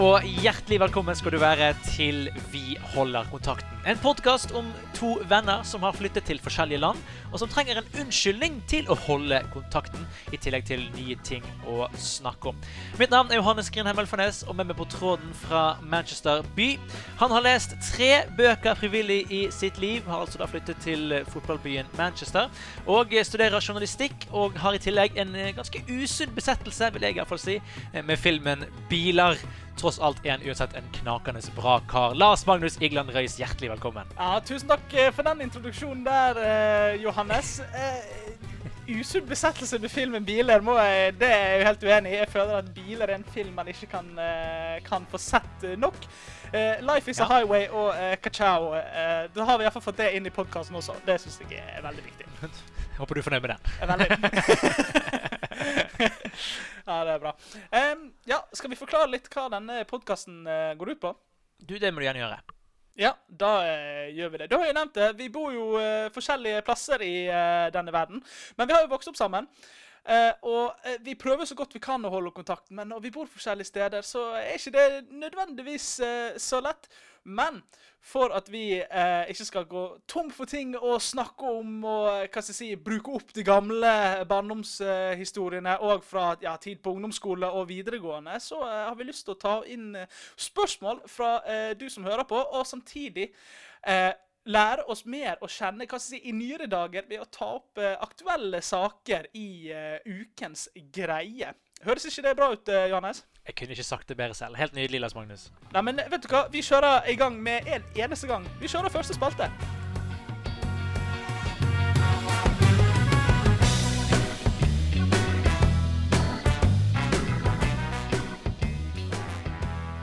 og hjertelig velkommen skal du være til Vi holder kontakten. En podkast om to venner som har flyttet til forskjellige land, og som trenger en unnskyldning til å holde kontakten, i tillegg til nye ting å snakke om. Mitt navn er Johannes Grindheim Elfarnes, og med meg på tråden fra Manchester by. Han har lest tre bøker frivillig i sitt liv, har altså da flyttet til fotballbyen Manchester, og studerer journalistikk, og har i tillegg en ganske usunn besettelse, vil jeg iallfall si, med filmen Biler tross alt er han uansett en knakende bra kar. Lars Magnus Igland Røis, hjertelig velkommen. Ja, Tusen takk eh, for den introduksjonen der, eh, Johannes. Eh, usunn besettelse med filmen biler, jeg, det er jeg jo helt uenig i. Jeg føler at biler er en film man ikke kan, eh, kan få sett nok. Uh, Life is Ja. a highway og uh, Kachao. Uh, da har vi iallfall fått det inn i podkasten også. Det syns jeg er veldig viktig. Håper du er fornøyd med den. Ja, det er bra. Um, ja, skal vi forklare litt hva denne podkasten går ut på? Du, det må du gjerne gjøre. Ja, da uh, gjør vi det. Du har jeg nevnt det. Vi bor jo uh, forskjellige plasser i eh, denne verden. Men vi har jo vokst opp sammen. Eh, og eh, vi prøver så godt vi kan å holde kontakten, men når vi bor forskjellige steder, så er ikke det nødvendigvis eh, så lett. Men for at vi eh, ikke skal gå tom for ting å snakke om og eh, hva skal jeg si, bruke opp de gamle barndomshistoriene og fra ja, tid på ungdomsskole og videregående, så eh, har vi lyst til å ta inn spørsmål fra du som hører på, og samtidig eh, lære oss mer å kjenne hva si, i nyere dager ved å ta opp eh, aktuelle saker i eh, ukens greie. Høres ikke det bra ut, eh, Johannes? Jeg kunne ikke sagt det bedre selv. Helt nydelig, Lars Magnus. Nei, men vet du hva? Vi kjører i gang med en eneste gang. Vi kjører første spalte.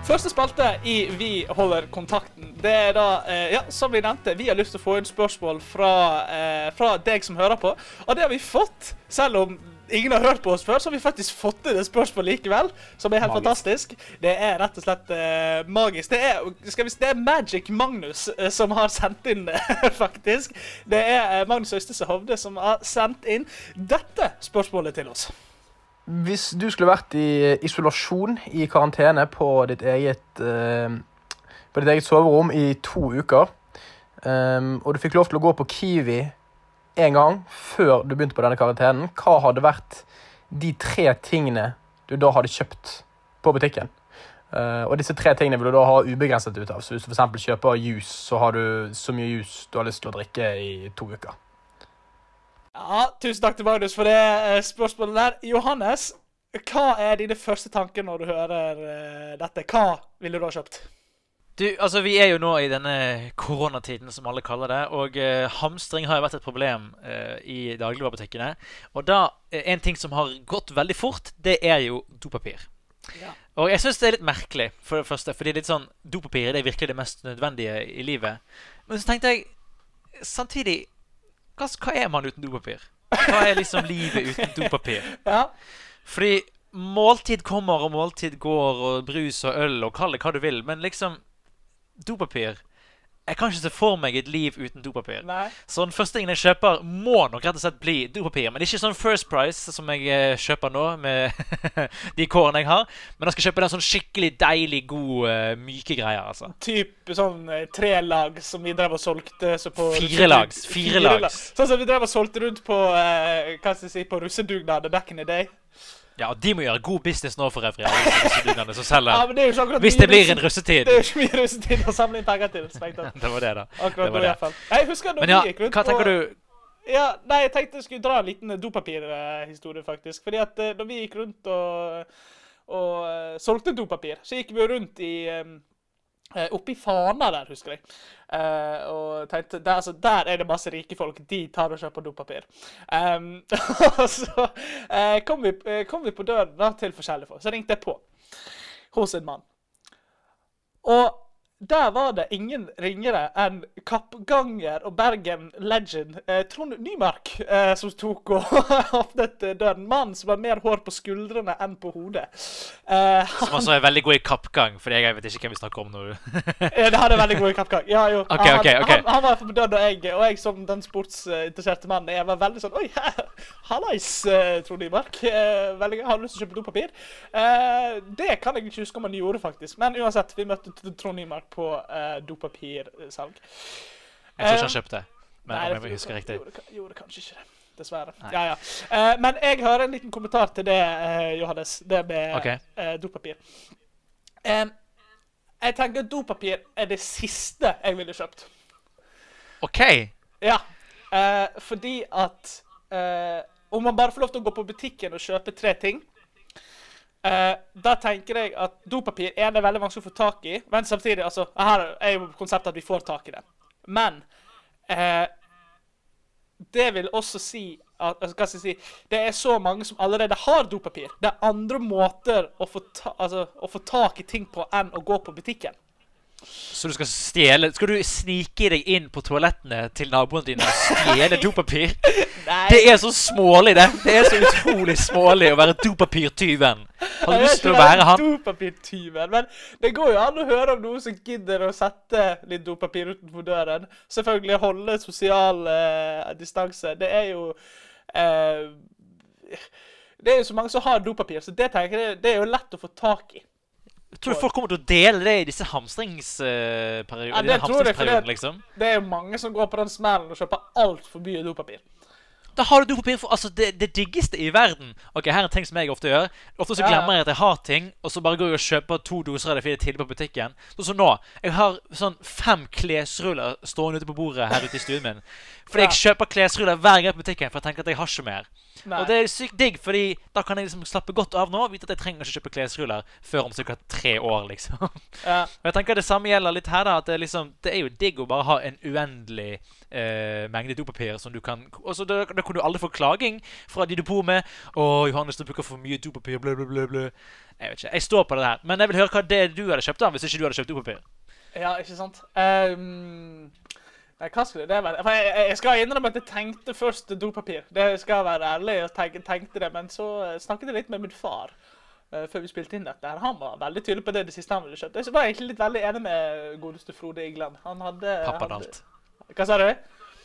Første spalte i Vi holder kontakten. Det er da, eh, ja, som vi nevnte, vi har lyst til å få inn spørsmål fra, eh, fra deg som hører på. Og det har vi fått, selv om ingen har hørt på oss før, så har vi faktisk fått inn et spørsmål likevel, som er helt Magisk. fantastisk. Det er rett og slett eh, magisk. Det er, skal vi, det er Magic Magnus eh, som har sendt inn faktisk. Det er eh, Magnus Øystese Hovde som har sendt inn dette spørsmålet til oss. Hvis du skulle vært i isolasjon, i karantene, på ditt eget, eh, på ditt eget soverom i to uker, Um, og du fikk lov til å gå på Kiwi en gang før du begynte på denne karantenen, hva hadde vært de tre tingene du da hadde kjøpt på butikken? Uh, og disse tre tingene vil du da ha ubegrenset ut av. Så hvis du f.eks. kjøper juice, så har du så mye juice du har lyst til å drikke i to uker. Ja, Tusen takk til Magnus for det eh, spørsmålet der. Johannes, hva er dine første tanker når du hører eh, dette? Hva ville du ha kjøpt? Du, altså Vi er jo nå i denne koronatiden, som alle kaller det. Og eh, hamstring har jo vært et problem eh, i dagligvarebutikkene. Og da, eh, en ting som har gått veldig fort, det er jo dopapir. Ja. Og jeg syns det er litt merkelig, for det første, fordi litt sånn, dopapir det er virkelig det mest nødvendige i livet. Men så tenkte jeg samtidig Hva, hva er man uten dopapir? Hva er liksom livet uten dopapir? Ja. Fordi måltid kommer, og måltid går, og brus og øl, og kall det hva du vil, men liksom Dopapir Jeg kan ikke se for meg et liv uten dopapir. Nei. Så den første tingen jeg kjøper, må nok rett og slett bli dopapir. Men ikke sånn First Price som jeg eh, kjøper nå, med de kårene jeg har. Men jeg skal kjøpe den sånn skikkelig deilig, god, eh, myke greier. altså. Typ sånn eh, tre lag som vi drev og solgte så på Fire lags, fire lags. Sånn som vi drev og solgte rundt på hva skal jeg si, på russedugnader back in the day. Ja, og de må gjøre god business nå for øvrig. Ja, men det er jo ikke akkurat Hvis det blir en russe- russetid. Det er jo ikke mye russetid å samle inn penger til. Det var det, da. Akkurat Det var i det. hvert fall. Jeg husker da ja, vi gikk rundt hva tenker og- du Ja, nei, jeg tenkte jeg skulle dra en liten dopapirhistorie, faktisk. Fordi at når da vi gikk rundt og, og uh, solgte dopapir, så gikk vi rundt i um, Oppe i Fana der, husker jeg. Uh, og tenkte, der, altså, der er det masse rike folk. De tar og kjøper dopapir. Um, og så uh, kom, vi, eh, kom vi på døren da, til forskjellige folk. Så ringte jeg på hos en mann. Og der var det ingen ringere enn kappganger og Bergen legend eh, Trond Nymark eh, som tok og åpnet døren. Mannen som har mer hår på skuldrene enn på hodet. Eh, Som også er veldig god i kappgang, for jeg vet ikke hvem vi snakker om nå. Ja, det hadde veldig god i kappgang. Ja, jo. Okay, han, okay, ok. Han, han var på døren, og jeg, og jeg som den sportsinteresserte mannen, jeg var veldig sånn Oi, hallais, eh, Trond Nymark. Eh, veldig. Har du lyst til å kjøpe dopapir? Eh, det kan jeg ikke huske om han gjorde, faktisk. Men uansett, vi møtte Trond Nymark på uh, dopapirsalg. Jeg tror ikke han kjøpte. Men Nei, om jeg husker riktig. Gjorde, gjorde kanskje ikke det. Dessverre. Ja, ja. Uh, men jeg har en liten kommentar til det, uh, Johannes. Det med okay. uh, dopapir. Um, jeg tenker dopapir er det siste jeg ville kjøpt. OK. Ja. Eh, fordi at eh, Om man bare får lov til å gå på butikken og kjøpe tre ting eh, Da tenker jeg at dopapir er det veldig vanskelig å få tak i. Men samtidig, altså Her er jo konseptet at vi får tak i det. Men uh, det vil også si at altså, hva skal jeg si, Det er så mange som allerede har dopapir. Det er andre måter å få, ta, altså, å få tak i ting på enn å gå på butikken. Så du skal stjele Skal du snike deg inn på toalettene til naboene dine og stjele dopapir? Nei. Det er så smålig, det. Det er så utrolig smålig å være dopapirtyven. Har du lyst til å være han? Dopapirtyven. Men det går jo an å høre om noen som gidder å sette litt dopapir utenfor døren. Selvfølgelig holde sosial eh, distanse. Det er jo eh, Det er jo så mange som har dopapir, så det tenker jeg det er jo lett å få tak i. Tror du folk kommer til å dele det i disse hamstringsperiodene? Ja, det tror jeg, for det- liksom? Det er jo mange som går på den smellen og kjøper altfor mye dopapir. Da har du dopapir for altså, det, det diggeste i verden. Ok, Her er en ting som jeg ofte gjør. Ofte så Ja, glemmer jeg at jeg har ting, og så bare går jeg og kjøper to doser av det er tidlig på butikken. Sånn som nå. Jeg har sånn fem klesruller stående ute på bordet her ute i stuen min. Fordi Ja. jeg kjøper klesruller hver gang på butikken, for jeg tenker at jeg har ikke mer. Nei. Og det er sykt digg, fordi da kan jeg liksom slappe godt av nå. Vite at jeg trenger ikke kjøpe klesruller før om sikkert tre år, liksom. Ja. Og jeg tenker Det samme gjelder litt her. da At det, er liksom, det er jo digg å bare ha en uendelig eh, mengde dopapir som du kan Og så da, da kan du aldri få klaging fra de du bor med. 'Å, Johannes, du bruker for mye dopapir.' Bla, bla, bla, bla. Jeg vet ikke. Jeg står på det her. Men jeg vil høre hva det du hadde kjøpt da hvis ikke du hadde kjøpt dopapir. Ja, ikke sant? Ehm, nei, hva skal det være? For jeg, jeg- skal innrømme at jeg tenkte først dopapir. Det skal jeg være ærlig. Jeg tenkte, tenkte det, Men så eh, snakket jeg litt med min far eh, før vi spilte inn dette. Han var veldig tydelig på det det siste han ville kjøpt. Jeg var egentlig litt veldig enig med godeste Frode Igland. Han hadde Pappadalt. hadde- Hva sa du?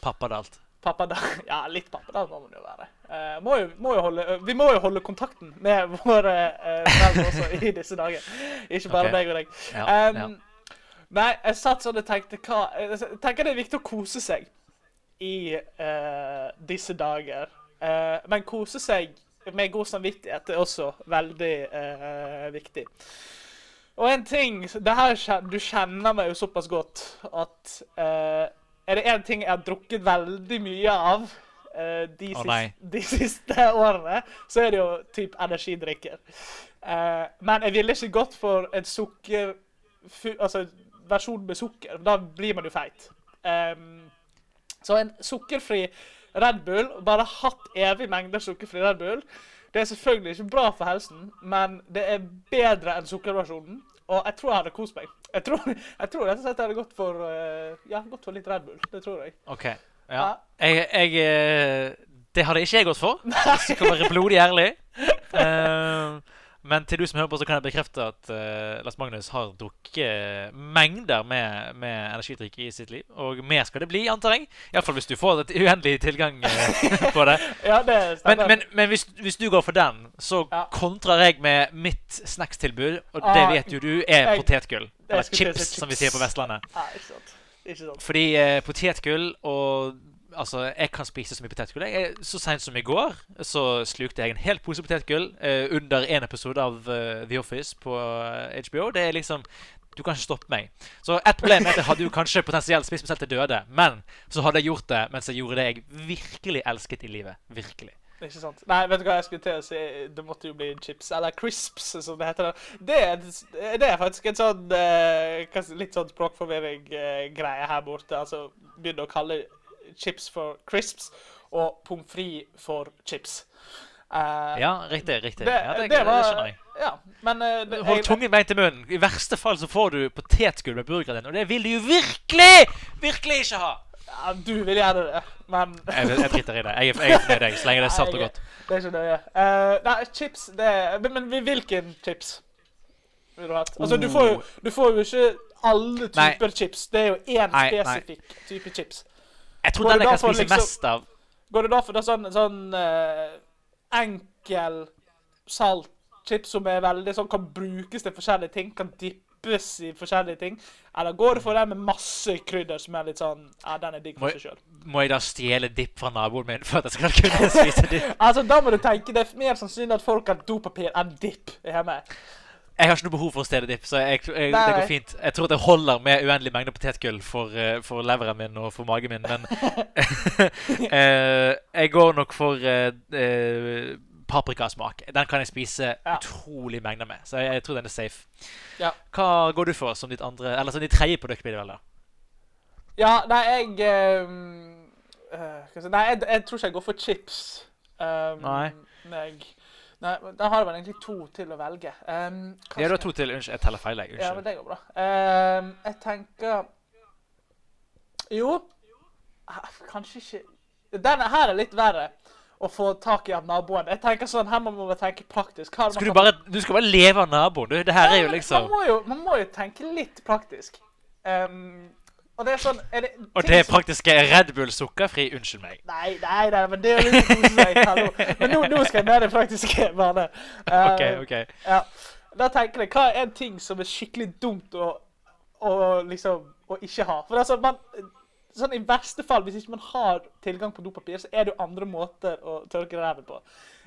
Pappadalt. Pappadalt. Ja, litt pappadalt må man jo være. Uh, må jo, må jo holde, vi må jo holde kontakten med våre uh, foreldre også i disse dager. Ikke bare okay. meg og deg. Ja, Um, ja. Nei, jeg satt sånn og tenkte hva Jeg tenker det er viktig å kose seg i uh, disse dager. Uh, men kose seg med god samvittighet er også veldig uh, viktig. Og en ting det her, Du kjenner meg jo såpass godt at Er det én ting jeg har drukket veldig mye av de, oh, siste, de siste årene, så er det jo typ energidrikker. Men jeg ville ikke gått for et sukker... Altså versjon med sukker. Da blir man jo feit. Um, så en sukkerfri Red Bull, bare hatt evig mengde sukkerfri Red Bull, det er selvfølgelig ikke bra for helsen, men det er bedre enn sukkerversjonen. Og jeg tror jeg hadde kost meg. Jeg tror, jeg tror rett og slett jeg hadde gått for, eh, ja, gått for litt Red Bull. Det tror jeg. OK. Ja. Jeg, jeg eh, Det hadde ikke jeg gått for. Hvis jeg skal være blodig ærlig. Eh, men til du som hører på, så kan jeg bekrefte at uh, Lars Magnus har drukket mengder med, med energidrikk i sitt liv. Og mer skal det bli, antar jeg. Iallfall hvis du får et uendelig tilgang uh, på det. Ja, det Men, stemmer. men, men hvis, hvis du går for den, så Ja. kontrer jeg med mitt snackstilbud. Og det Ah, vet jo du er jeg- potetgull. Eller si chips, som vi sier på Vestlandet. Ah, ikke sant. Ikke sant. Fordi uh, potetgull og Altså, jeg kan spise så mye potetgull. Jeg, så seint som i går så slukte jeg en hel pose potetgull eh, under en episode av uh, The Office på eh, HBO. Det er liksom Du kan ikke stoppe meg. Så ett problem er at jeg hadde jo kanskje potensielt spist meg selv til døde. Men så hadde jeg gjort det mens jeg gjorde det jeg virkelig elsket i livet. Virkelig. Ikke sant? Nei, vet du hva jeg skulle til å si? Det måtte jo bli chips, eller crisps, som det heter. Det er, det er faktisk en sånn eh, litt sånn språkforvirring-greie her borte. Altså begynne å kalle chips for crisps og pommes frites for chips. Uh, Ja, riktig. riktig. Det, ja, det, det, det var, skjønner jeg. ja. Men eh, det, Hold tungen beint i munnen. I verste fall så får du potetgull med burgeren din, og det vil du jo virkelig, virkelig ikke ha! ja, Du vil gjøre det, men Jeg, jeg driter i det. Jeg jeg er fornøyd så lenge det er salt og godt. Det er ikke nøye. Uh, nei, chips det er, men, hvilken chips vil du ha? Altså, du får, jo, du får jo ikke alle Nei. typer chips. Det er jo én Nei, nei. spesifikk type chips. Jeg tror den jeg kan spise liksom- mest av Går det da for det sånn, sånn uh, enkel salt chips som er veldig sånn kan brukes til forskjellige ting? Kan dippes i forskjellige ting? Eller går det for den med masse krydder som er litt sånn Ja, den er digg for Må- seg sjøl. Må jeg da stjele dipp fra naboen min for at jeg skal kunne spise dipp? Altså, da må du tenke det er mer sannsynlig at folk har dopapir enn dipp hjemme. Jeg har ikke noe behov for å stjele dipp, så jeg, jeg, det går fint. Jeg tror at det holder med uendelig mengde potetgull for, eh, for leveren min og for magen min, men eh, Jeg går nok for uh, paprikasmak. Den kan jeg spise Ja. utrolig mengder med, så jeg, jeg tror den er safe. Ja. Hva går du for som ditt andre Eller som ditt tredje produkt, blir det vel da? Ja, nei, jeg um, jeg si, Nei, jeg, jeg tror ikke jeg går for chips. Um, Nei. Jeg, nei, Da har jeg vel egentlig to til å velge. Um, Ja, du har to til. Unnskyld, jeg teller feil. jeg. Ja, men det går bra. Um, jeg tenker Jo ah, Kanskje ikke Denne her er litt verre å få tak i av naboen. Jeg tenker sånn, Her må man tenke praktisk. Hva er Skal man du, bare, du skal bare leve av naboen, du. Det her er jo liksom man, må jo, man må jo tenke litt praktisk. Um, og det er sånn er det Og det er praktiske er Red Bull sukkerfri. Unnskyld meg. Nei, nei, nei, men det er jo litt koselig. hallo. Men nå, nå skal jeg med det praktiske bane. Uh, OK, OK. Ja. Da tenker jeg, hva er en ting som er skikkelig dumt å, å liksom å ikke ha? For altså, man, sånn i verste fall, hvis ikke man har tilgang på dopapir, så er det jo andre måter å tørke ræven på.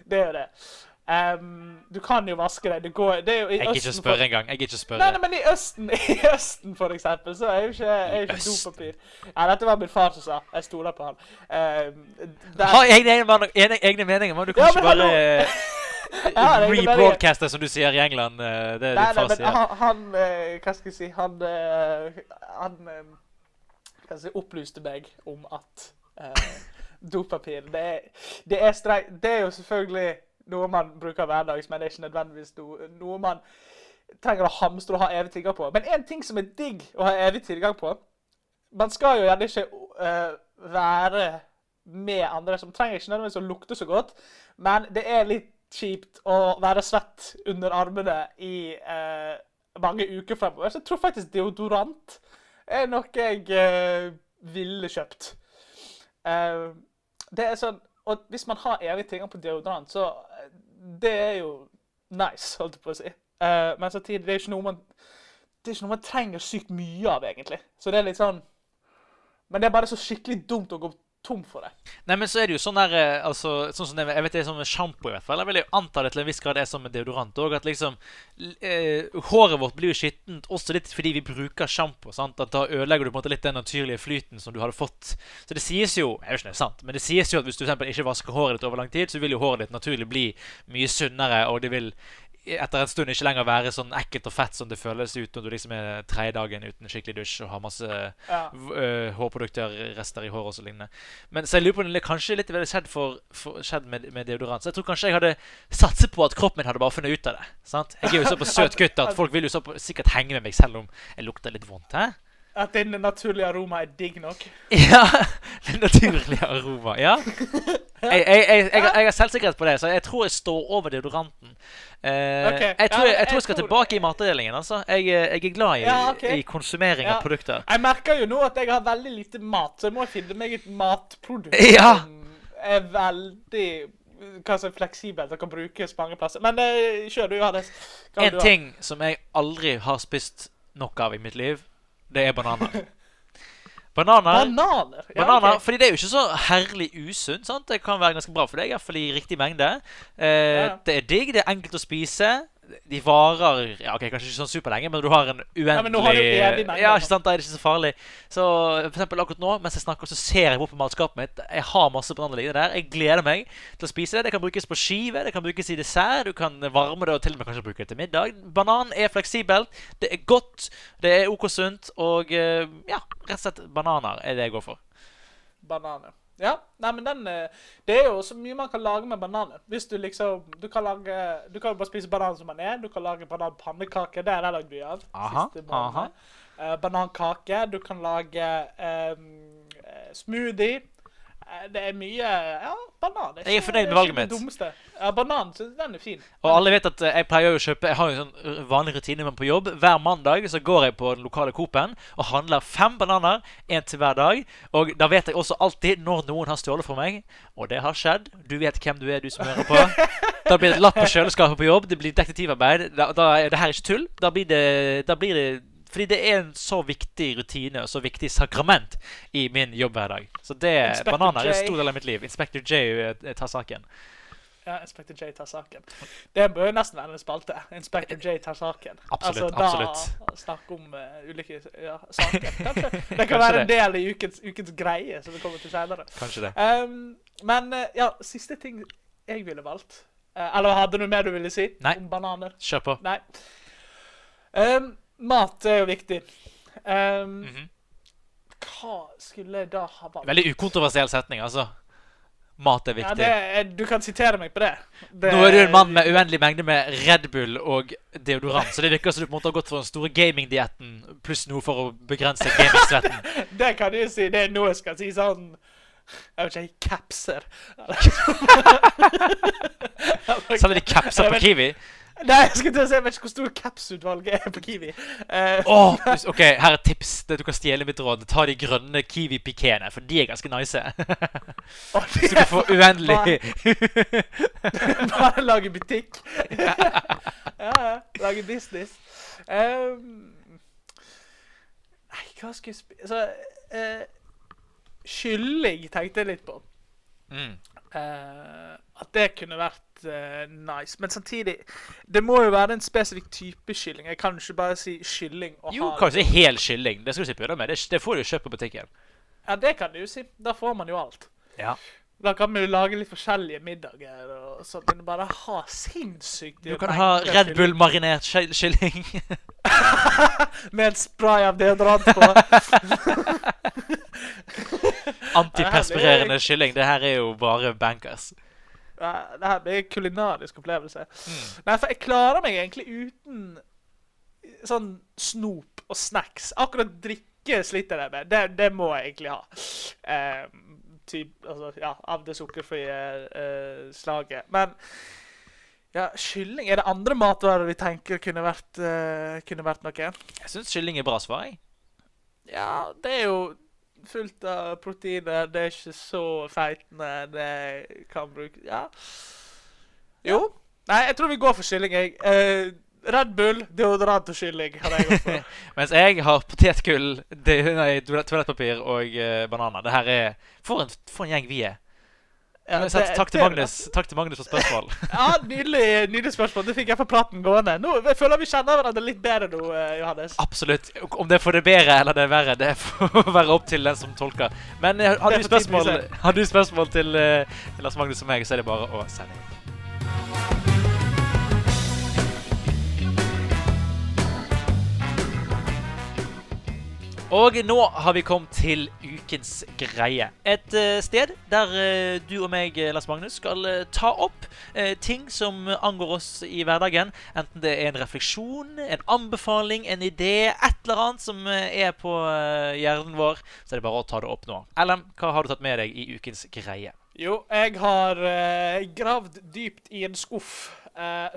Det er jo det. Ehm, du kan jo vaske deg. Det går, det er jo i Jeg gidder ikke spørre for- engang. Jeg ikke å Nei, nei, men i Østen, i Østen for eksempel, så er jo ikke, er jo ikke dopapir. Ja, dette var min far som sa. Jeg stoler på han. Um, der- Har egne, egne, egne, egne meninger, men du kan Ja, ikke bare eh, Ja, det er ikke meningen. rebroadcaste, som du sier i England. eh, Det er Nei, det nei, far sier. han, han eh, Hva skal jeg si Han, han hva skal jeg si, opplyste meg om at uh, dopapir det det, er streng, det er jo selvfølgelig noe man bruker hverdags, men det er ikke nødvendigvis noe, man trenger å hamstre og ha evig tilgang på. Men en ting som er digg å ha evig tilgang på Man skal jo gjerne ikke uh, være med andre som trenger ikke nødvendigvis å lukte så godt, men det er litt kjipt å være svett under armene i uh, mange uker fremover. Så jeg tror faktisk deodorant er noe jeg uh, ville kjøpt. Uh, det er sånn, og hvis man har evig tilgang på deodorant, så det er jo nice, holdt jeg på å si. Uh, men samtidig, det er jo ikke noe man det er ikke noe man trenger sykt mye av, egentlig. Så det er litt sånn Men det er bare så skikkelig dumt å gå tom for det. Nei, men så er det jo sånn der eh, altså, sånn som det, Jeg vet det er sånn med sjampo, i hvert fall. Jeg vil jo anta det til en viss grad er sånn med deodorant òg. At liksom eh, Håret vårt blir jo skittent også litt fordi vi bruker sjampo. sant? At Da ødelegger du på en måte litt den naturlige flyten som du hadde fått. Så det sies jo Jeg vet ikke det er sant, men det sies jo at hvis du for eksempel ikke vasker håret ditt over lang tid, så vil jo håret ditt naturlig bli mye sunnere, og det vil etter en stund ikke lenger være sånn ekkelt og fett som det føles ut når du liksom er tredje dagen uten skikkelig dusj og har masse Ja. øh, hårprodukter, rester i håret og så lignende. Men så jeg lurer på det kanskje litt ville skjedd, for, for, skjedd med, med deodorant. Så jeg tror kanskje jeg hadde satset på at kroppen min hadde bare funnet ut av det. Sant? Jeg er jo så på søt gutt at folk vil jo så på, sikkert henge med meg selv om jeg lukter litt vondt. Hæ? At din naturlige aroma er digg nok. Ja! din naturlige aroma. Ja. Jeg, jeg, jeg, jeg, har- selvsikkerhet på det, så jeg tror jeg står over deodoranten. Uh, okay. jeg, tror jeg, tror skal tilbake i matavdelingen. Altså. Jeg, eh, jeg er glad i, Ja, okay. i konsumering Ja. av produkter. Jeg merker jo nå at jeg har veldig lite mat, så jeg må finne meg et matprodukt Ja. som er veldig hva som er fleksibelt og kan brukes mange plasser. Men uh, kjør du, Johannes. En du ting som jeg aldri har spist nok av i mitt liv, det er bananer. Bananer, Bananer. Ja, bananer okay. Fordi det er jo ikke så herlig usunt. Det kan være ganske bra for deg, iallfall i riktig mengde. Eh, Ja. Det er digg, det er enkelt å spise. De varer ja, ok, kanskje ikke sånn superlenge, men du har en uendelig ja, har evig Ja, ikke sant, Da er det ikke så farlig. Så for eksempel akkurat nå, mens jeg snakker, så ser jeg bort på matskapet mitt. Jeg har masse liggende der. Jeg gleder meg til å spise det. Det kan brukes på skive, det kan brukes i dessert, du kan varme det og til og med kanskje bruke det til middag. Banan er fleksibelt, det er godt, det er OK sunt, og eh, ja, rett og slett bananer er det jeg går for. bananer. Ja, nei, men den eh, Det er jo så mye man kan lage med bananer. Hvis du liksom Du kan lage Du kan jo bare spise banan som den er. Du kan lage bananpannekake. Det har jeg lagd mye av. Aha, månedene. Eh, banankake. Du kan lage um, smoothie. Eh, Det er mye Ja, banan. Jeg er fornøyd med valget mitt. Dummeste. Ja, banan, så den er fin. Og alle vet at eh, jeg pleier å kjøpe Jeg har jo sånn uh, vanlig rutine på jobb. Hver mandag så går jeg på den lokale Coop-en og handler fem bananer. Én til hver dag. Og da vet jeg også alltid når noen har stjålet fra meg. Og det har skjedd. Du vet hvem du er, du som hører på. Da blir det lapp på kjøleskapet på jobb. Det blir detektivarbeid. Da, da er det her ikke tull. Da blir det, da blir det fordi det er en så viktig rutine og så viktig sakrament i min jobbhverdag. Så det, Inspector bananer er en stor del av mitt liv. Inspector J eh, tar saken. Ja, Inspector J tar saken. Det bør jo nesten være en spalte. Inspector J tar saken. Absolutt, altså, da absolutt. snakke om uh, ulike ja, saker. Kanskje det kan være en del i ukens, ukens greie som vi kommer til senere. Kanskje det. Um, men uh, ja, siste ting jeg ville valgt Eller hadde du mer du ville si Nei. om bananer? Kjør på. Nei. Um, mat er jo viktig. Um, Mhm. Hva skulle da ha valgt? Veldig ukontroversiell setning, altså. Mat er Ja, viktig. det er, du kan sitere meg på det. det Nå er du en mann med uendelig mengde med Red Bull og deodorant, så det virker som du på en måte har gått for den store gamingdietten pluss noe for å begrense gamingsvetten. Det kan du si. Det er noe jeg skal si sånn Jeg vet ikke, capser. Selger de capser på Kiwi? Nei, jeg skal til å se, jeg vet ikke hvor stor capsutvalget er på Kiwi. Uh, Åh, OK, her er tips. Det du kan stjele mitt råd. Ta de grønne Kiwi Pikéene, for de er ganske nice. og Så du får uendelig Bare lage butikk. ja, ja. Lage business. Um, nei, hva skal jeg spise Altså eh, Kylling tenkte jeg litt på. mm. Eh, at det kunne vært uh, nice. Men samtidig Det må jo være en spesifikk type kylling. Jeg kan ikke bare si kylling og Jo, ha kan du si hel kylling. Det skal du si pøller med. Det, det får du jo kjøpt på butikken. Ja, det kan du jo si. Da får man jo alt. Ja. Da kan vi jo lage litt forskjellige middager og sånn, men bare ha sinnssykt Du kan ha Red Bull-marinert kylling. Med en spray av deodorant på. Antiperspirerende kylling. Det her er jo bare bankers. Det her blir en kulinarisk opplevelse. Mm. Nei, for jeg klarer meg egentlig uten sånn snop og snacks. Akkurat drikke sliter jeg med. Det, det må jeg egentlig ha. Um, typ, altså, ja, av det sukkerfrie uh, slaget. Men ja, kylling Er det andre matvarer vi tenker kunne vært, uh, kunne vært noe? Jeg syns kylling er bra svar, jeg. Ja, det er jo fullt av proteiner. Det er ikke så feitende. Det kan bruke Ja. Jo. Nei, jeg tror vi går for kylling, jeg. Eh, Red Bull, deodorant og kylling har jeg gått for. Mens jeg har potetgull, nei, toalettpapir og uh, bananer. Det her er For en, for en gjeng vi er. Ja, det- takk, til Magnus, takk til Magnus for spørsmål. Ja, nydelig, nydelig spørsmål. Det fikk jeg for praten gående. Nå, jeg føler vi kjenner hverandre litt bedre nå, eh, Johannes. Absolutt. Om det er for det bedre eller det er verre, det får være opp til den som tolker. Men eh, har du spørsmål, har du spørsmål til til Lars Magnus og meg, så er det bare å sende inn. Og nå har vi kommet til ukens greie. Et eh, sted der eh, du og meg, eh, Lars Magnus, skal ta opp ting som angår oss i hverdagen. Enten det er en refleksjon, en anbefaling, en idé, et eller annet som er på hjernen vår. Så er det bare å ta det opp nå. Ellen, hva har du tatt med deg i ukens greie? Jo, jeg har gravd dypt i en skuff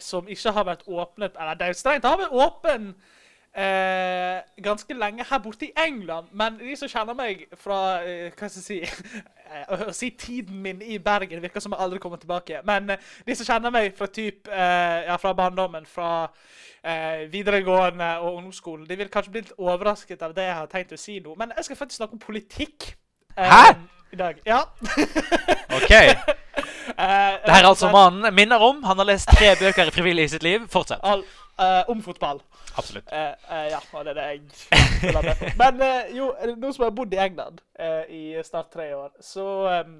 som ikke har vært åpnet Eller det er strengt, har vært åpen eh, ganske lenge her borte i England. Men de som kjenner meg fra eh, Hva skal jeg si eh, Å si tiden min i Bergen virker som jeg aldri kommer tilbake. Men eh, de som kjenner meg fra typ eh, Ja, fra barndommen, fra eh, videregående og ungdomsskolen, de vil kanskje bli litt overrasket av det jeg har tenkt å si nå. Men jeg skal faktisk snakke om politikk. eh, Hæ? I dag. Ja. OK. Det her er altså mannen minner om. Han har lest tre bøker i frivillig i sitt liv. Fortsett. All, eh, om fotball. Absolutt. Uh, uh, ja, og det er det jeg føler med på. Men uh, jo, nå som jeg har bodd i England i snart tre år, så um,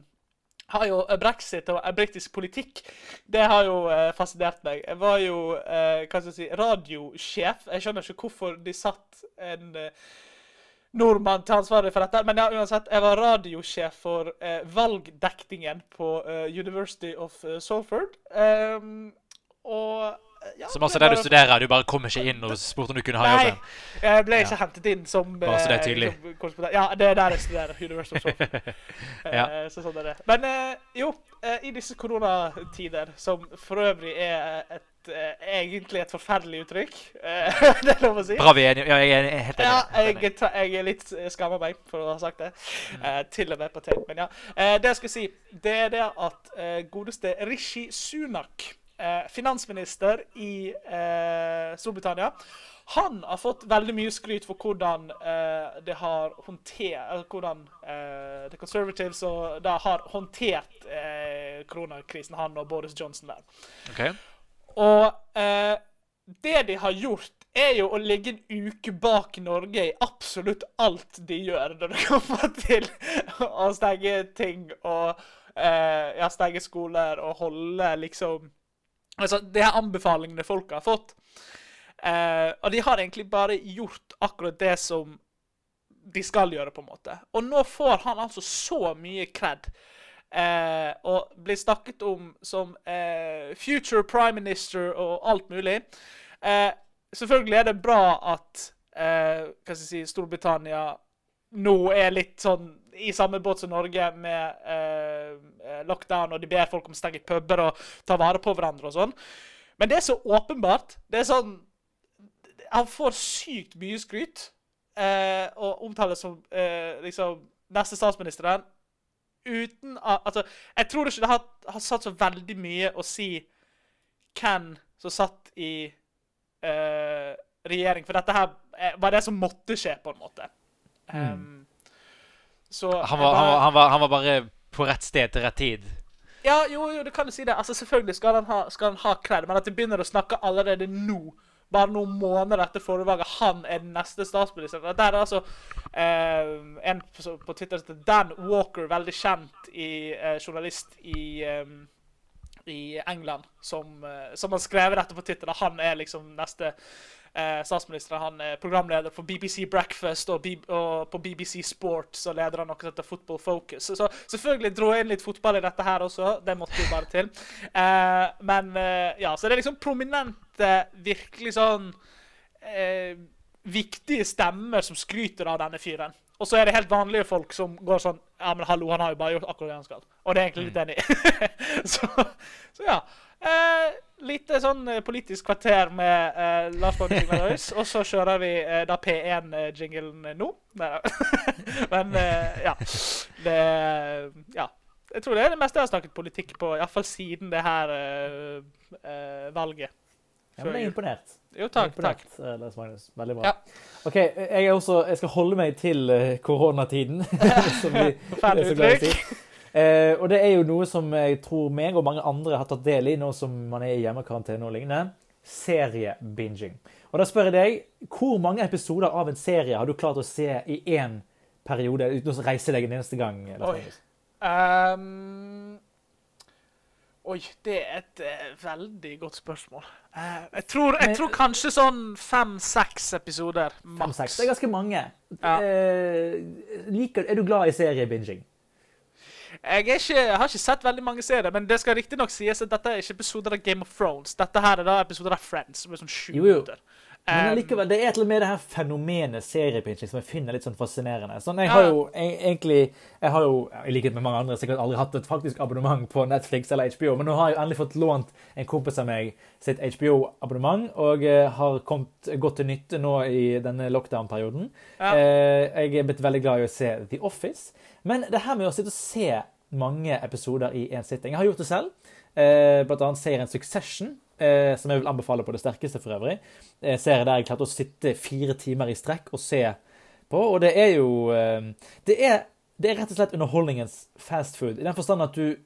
har jo brexit og britisk politikk Det har jo fascinert meg. Jeg var jo hva skal jeg si, radiosjef. Jeg skjønner ikke hvorfor de satt en nordmann til ansvaret for dette. Men ja, uansett, jeg var radiosjef for eh, valgdekningen på eh, University of Salford. Um, og ja, altså det der du studerer, du bare kommer ikke inn og spurte om du kunne ha Nei, jobben? jeg ble ikke Ja. hentet inn som Bare så det er eh, tydelig. som. Ja, det er der jeg studerer. Universal Software. Ja. Eh, Så sånn er det. Men eh, jo, i disse koronatider, som for øvrig er et, egentlig et forferdelig uttrykk, det er lov å si Bra vi er enige. Ja, jeg er helt enig. ja, jeg, jeg er litt skammer meg for å ha sagt det. Eh, til og med på tape. Men ja. Det jeg skal si, det er det at godeste Rishi Sunak, finansminister i eh, Storbritannia, han har fått veldig mye skryt for hvordan eh, det har håndtert Hvordan eh, The Conservatives og da har håndtert eh, koronakrisen, han og Boris Johnson der. Ok. Og eh, det de har gjort, er jo å ligge en uke bak Norge i absolutt alt de gjør når det kommer til å stenge ting og eh, ja, stenge skoler og holde liksom Altså, det er anbefalingene folk har fått. Eh, og de har egentlig bare gjort akkurat det som de skal gjøre, på en måte. Og nå får han altså så mye cred. Eh, og blir snakket om som eh, future prime minister og alt mulig. Eh, selvfølgelig er det bra at eh, hva skal jeg si, Storbritannia nå er litt sånn i samme båt som Norge med eh, eh, lockdown, og de ber folk om å stenge puber og ta vare på hverandre og sånn. Men det er så åpenbart. Det er sånn Han får sykt mye skryt eh, og omtales som eh, liksom neste statsministeren uten at Altså, jeg tror ikke det har, har satt så veldig mye å si hvem som satt i eh, regjering, for dette her eh, var det som måtte skje, på en måte. Um, så Han var, han, bare- var, han, var, han var bare på rett sted til rett tid. ja, jo, jo, du kan jo si det. Altså, Selvfølgelig skal han ha, skal han ha cred, men at de begynner å snakke allerede nå, bare noen måneder etter forrige valg, han er den neste statsministeren Der er altså eh, en på, Twitter som heter Dan Walker, veldig kjent i, eh, journalist i eh, i England som, eh, som har skrevet dette på Twitter. da Han er liksom neste eh, statsminister. Han er programleder for BBC Breakfast, og, og på BBC Sport så leder han noe som heter Football Focus. Så, selvfølgelig dro jeg inn litt fotball i dette her også. Det måtte jo bare til. Eh, men eh, ja, så det er liksom prominente, virkelig sånn eh, viktige stemmer som skryter av denne fyren. Og så er det helt vanlige folk som går sånn Ja, men hallo, han har jo bare gjort akkurat det han skal. Og det er egentlig litt enig i. så, så ja. Eh, lite sånn eh, politisk kvarter med uh, Lars Bonde Signaløys, og så kjører vi uh, da P1-jinglen nå. Men uh, ja. Det Ja. Jeg tror det er det meste jeg har snakket politikk på, iallfall siden det her valget. Ja, men jeg er imponert. Jo, takk. imponert, takk. Lars Magnus. Veldig bra. Ja. OK, jeg, også, jeg skal holde meg til koronatiden. som vi er å uttrykk. Eh, og det er jo noe som jeg tror meg og mange andre har tatt del i nå som man er i hjemmekarantene og lignende. Seriebinging. Og da spør jeg deg, hvor mange episoder av en serie har du klart å se i én periode uten å reise deg en eneste gang? Oi. Ehm, oi, det er et uh, veldig godt spørsmål. Uh, jeg, tror, jeg tror kanskje sånn fem-seks episoder Fem, maks. seks. Det er ganske mange. Ja. Uh, liker, er du glad i seriebinging? Jeg, ikke, jeg har ikke sett veldig mange serier, men det skal riktignok sies at dette er ikke episoder av Game of Thrones. Dette her er da episoder av Friends, som er sånn sju Jo, jo. minutter. Men likevel, allikevel, det er et eller annet med det her fenomenet seriepinching som jeg finner litt sånn fascinerende. Sånn, jeg har jo jeg, egentlig Jeg har jo, i likhet med mange andre, sikkert aldri hatt et faktisk abonnement på Netflix eller HBO, men nå har jeg endelig fått lånt en kompis av meg sitt HBO-abonnement, og eh, har kommet godt til nytte nå i denne lockdown-perioden. Ja. Eh, jeg er blitt veldig glad i å se The Office. Men det her med å sitte og se mange episoder i én sitting Jeg har gjort det selv. Eh, blant annet serien Succession, eh, som jeg vil anbefale på det sterkeste for øvrig. Eh, serie der jeg klarte å sitte fire timer i strekk og se på. Og det er jo eh, det, er, det er rett og slett underholdningens fast food. I den forstand at du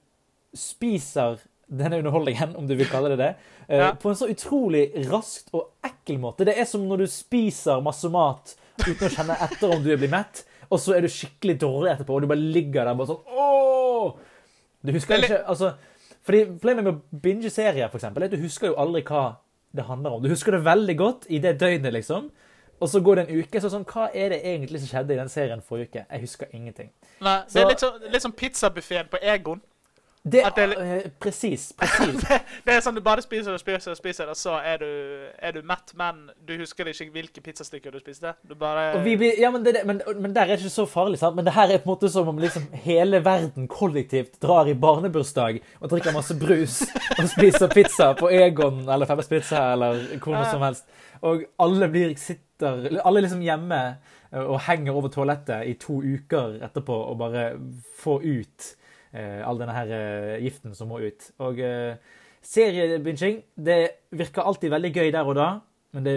spiser denne underholdningen, om du vil kalle det det, eh, Ja. på en så utrolig raskt og ekkel måte. Det er som når du spiser masse mat uten å kjenne etter om du blitt mett, og så er du skikkelig dårlig etterpå, og du bare ligger der bare sånn Åh! Du husker er ikke altså, fordi Problemet med å binge serier for eksempel, er at du husker jo aldri hva det handler om. Du husker det veldig godt i det døgnet, liksom. og så går det en uke, så sånn, hva er det egentlig som skjedde i den serien forrige uke? Jeg husker ingenting. Nei, det er litt sånn, litt sånn pizzabuffeen på Egon. Det, det er litt- eh, Presis, presis. Det er sånn du bare spiser og spiser og spiser, og så er du, er du mett, men du husker ikke hvilke pizzastykker du spiste. Du bare vi ja, men, det, men, men der er det ikke så farlig, sant? Men det her er på en måte som om liksom hele verden kollektivt drar i barnebursdag og drikker masse brus og spiser pizza på Egon eller Femmers Pizza eller hvor noe som helst. Og alle blir sitter Alle liksom hjemme og henger over toalettet i to uker etterpå og bare får ut all denne her eh, giften som må ut. Og eh, det virker alltid veldig gøy der og da, men det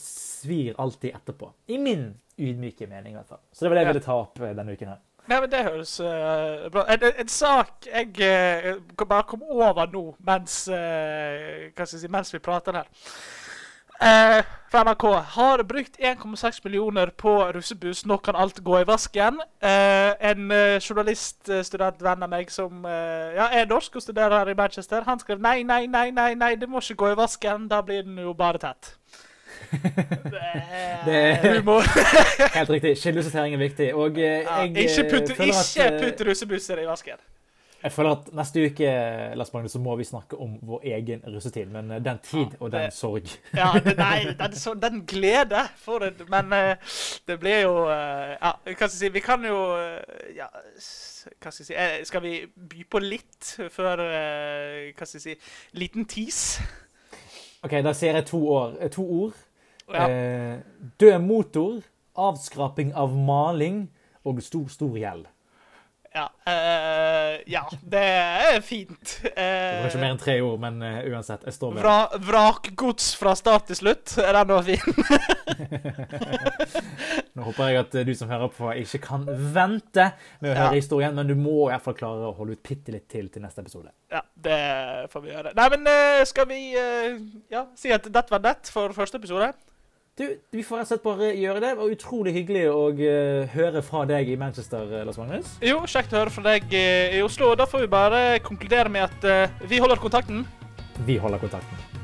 svir alltid etterpå. I min ydmyke mening, i hvert fall. Så det var det jeg ville ta opp eh, denne uken her. Nei, men Det høres uh, bra en, en, en sak jeg uh, bare kom over nå mens, uh, si, mens vi prater her. Eh, fra NRK har brukt 1,6 millioner på russebuss. Nå kan alt gå i vasken. Eh, en journaliststudent journaliststudentvenn av meg som eh, ja, er norsk og studerer her i Manchester, han skrev nei, nei, nei, nei, nei, det må ikke gå i vasken. Da blir den jo bare tett. Det er Det- humor. Helt riktig. Kildesortering er viktig. Og eh, Ja, jeg ikke eh, putt, ikke eh, putt russebusser i vasken. Jeg føler at neste uke Lars Magnus, så må vi snakke om vår egen russetid. Men eh, den tid og den sorg Ja, det, nei, den, så, den glede for det. Men eh, det blir jo eh, Ja, hva skal jeg si Vi kan jo Ja, hva skal jeg si Skal vi by på litt før Hva skal jeg si Liten tis? OK, da sier jeg to, år, to ord. Ja. Eh, død motor, avskraping av maling og stor, stor gjeld. Ja, Uh, ja det er fint. Det var ikke Eh, mer enn tre ord, men uh, uansett. Jeg står ved vra, vrakgods fra start til slutt. Er den også fin? Nå håper jeg at du som hører på, ikke kan vente med å Ja. høre historien, men du må i hvert fall klare å holde ut bitte litt til til neste episode. Ja, det får vi gjøre. Nei, men skal vi ja, si at dette var det for første episode? Du, Vi får rett og slett bare gjøre det. Det var utrolig hyggelig å eh, høre fra deg i Manchester, eh, Lars Magnus. Jo, kjekt å høre fra deg eh, i Oslo. Da får vi bare konkludere med at vi holder kontakten. Vi holder kontakten.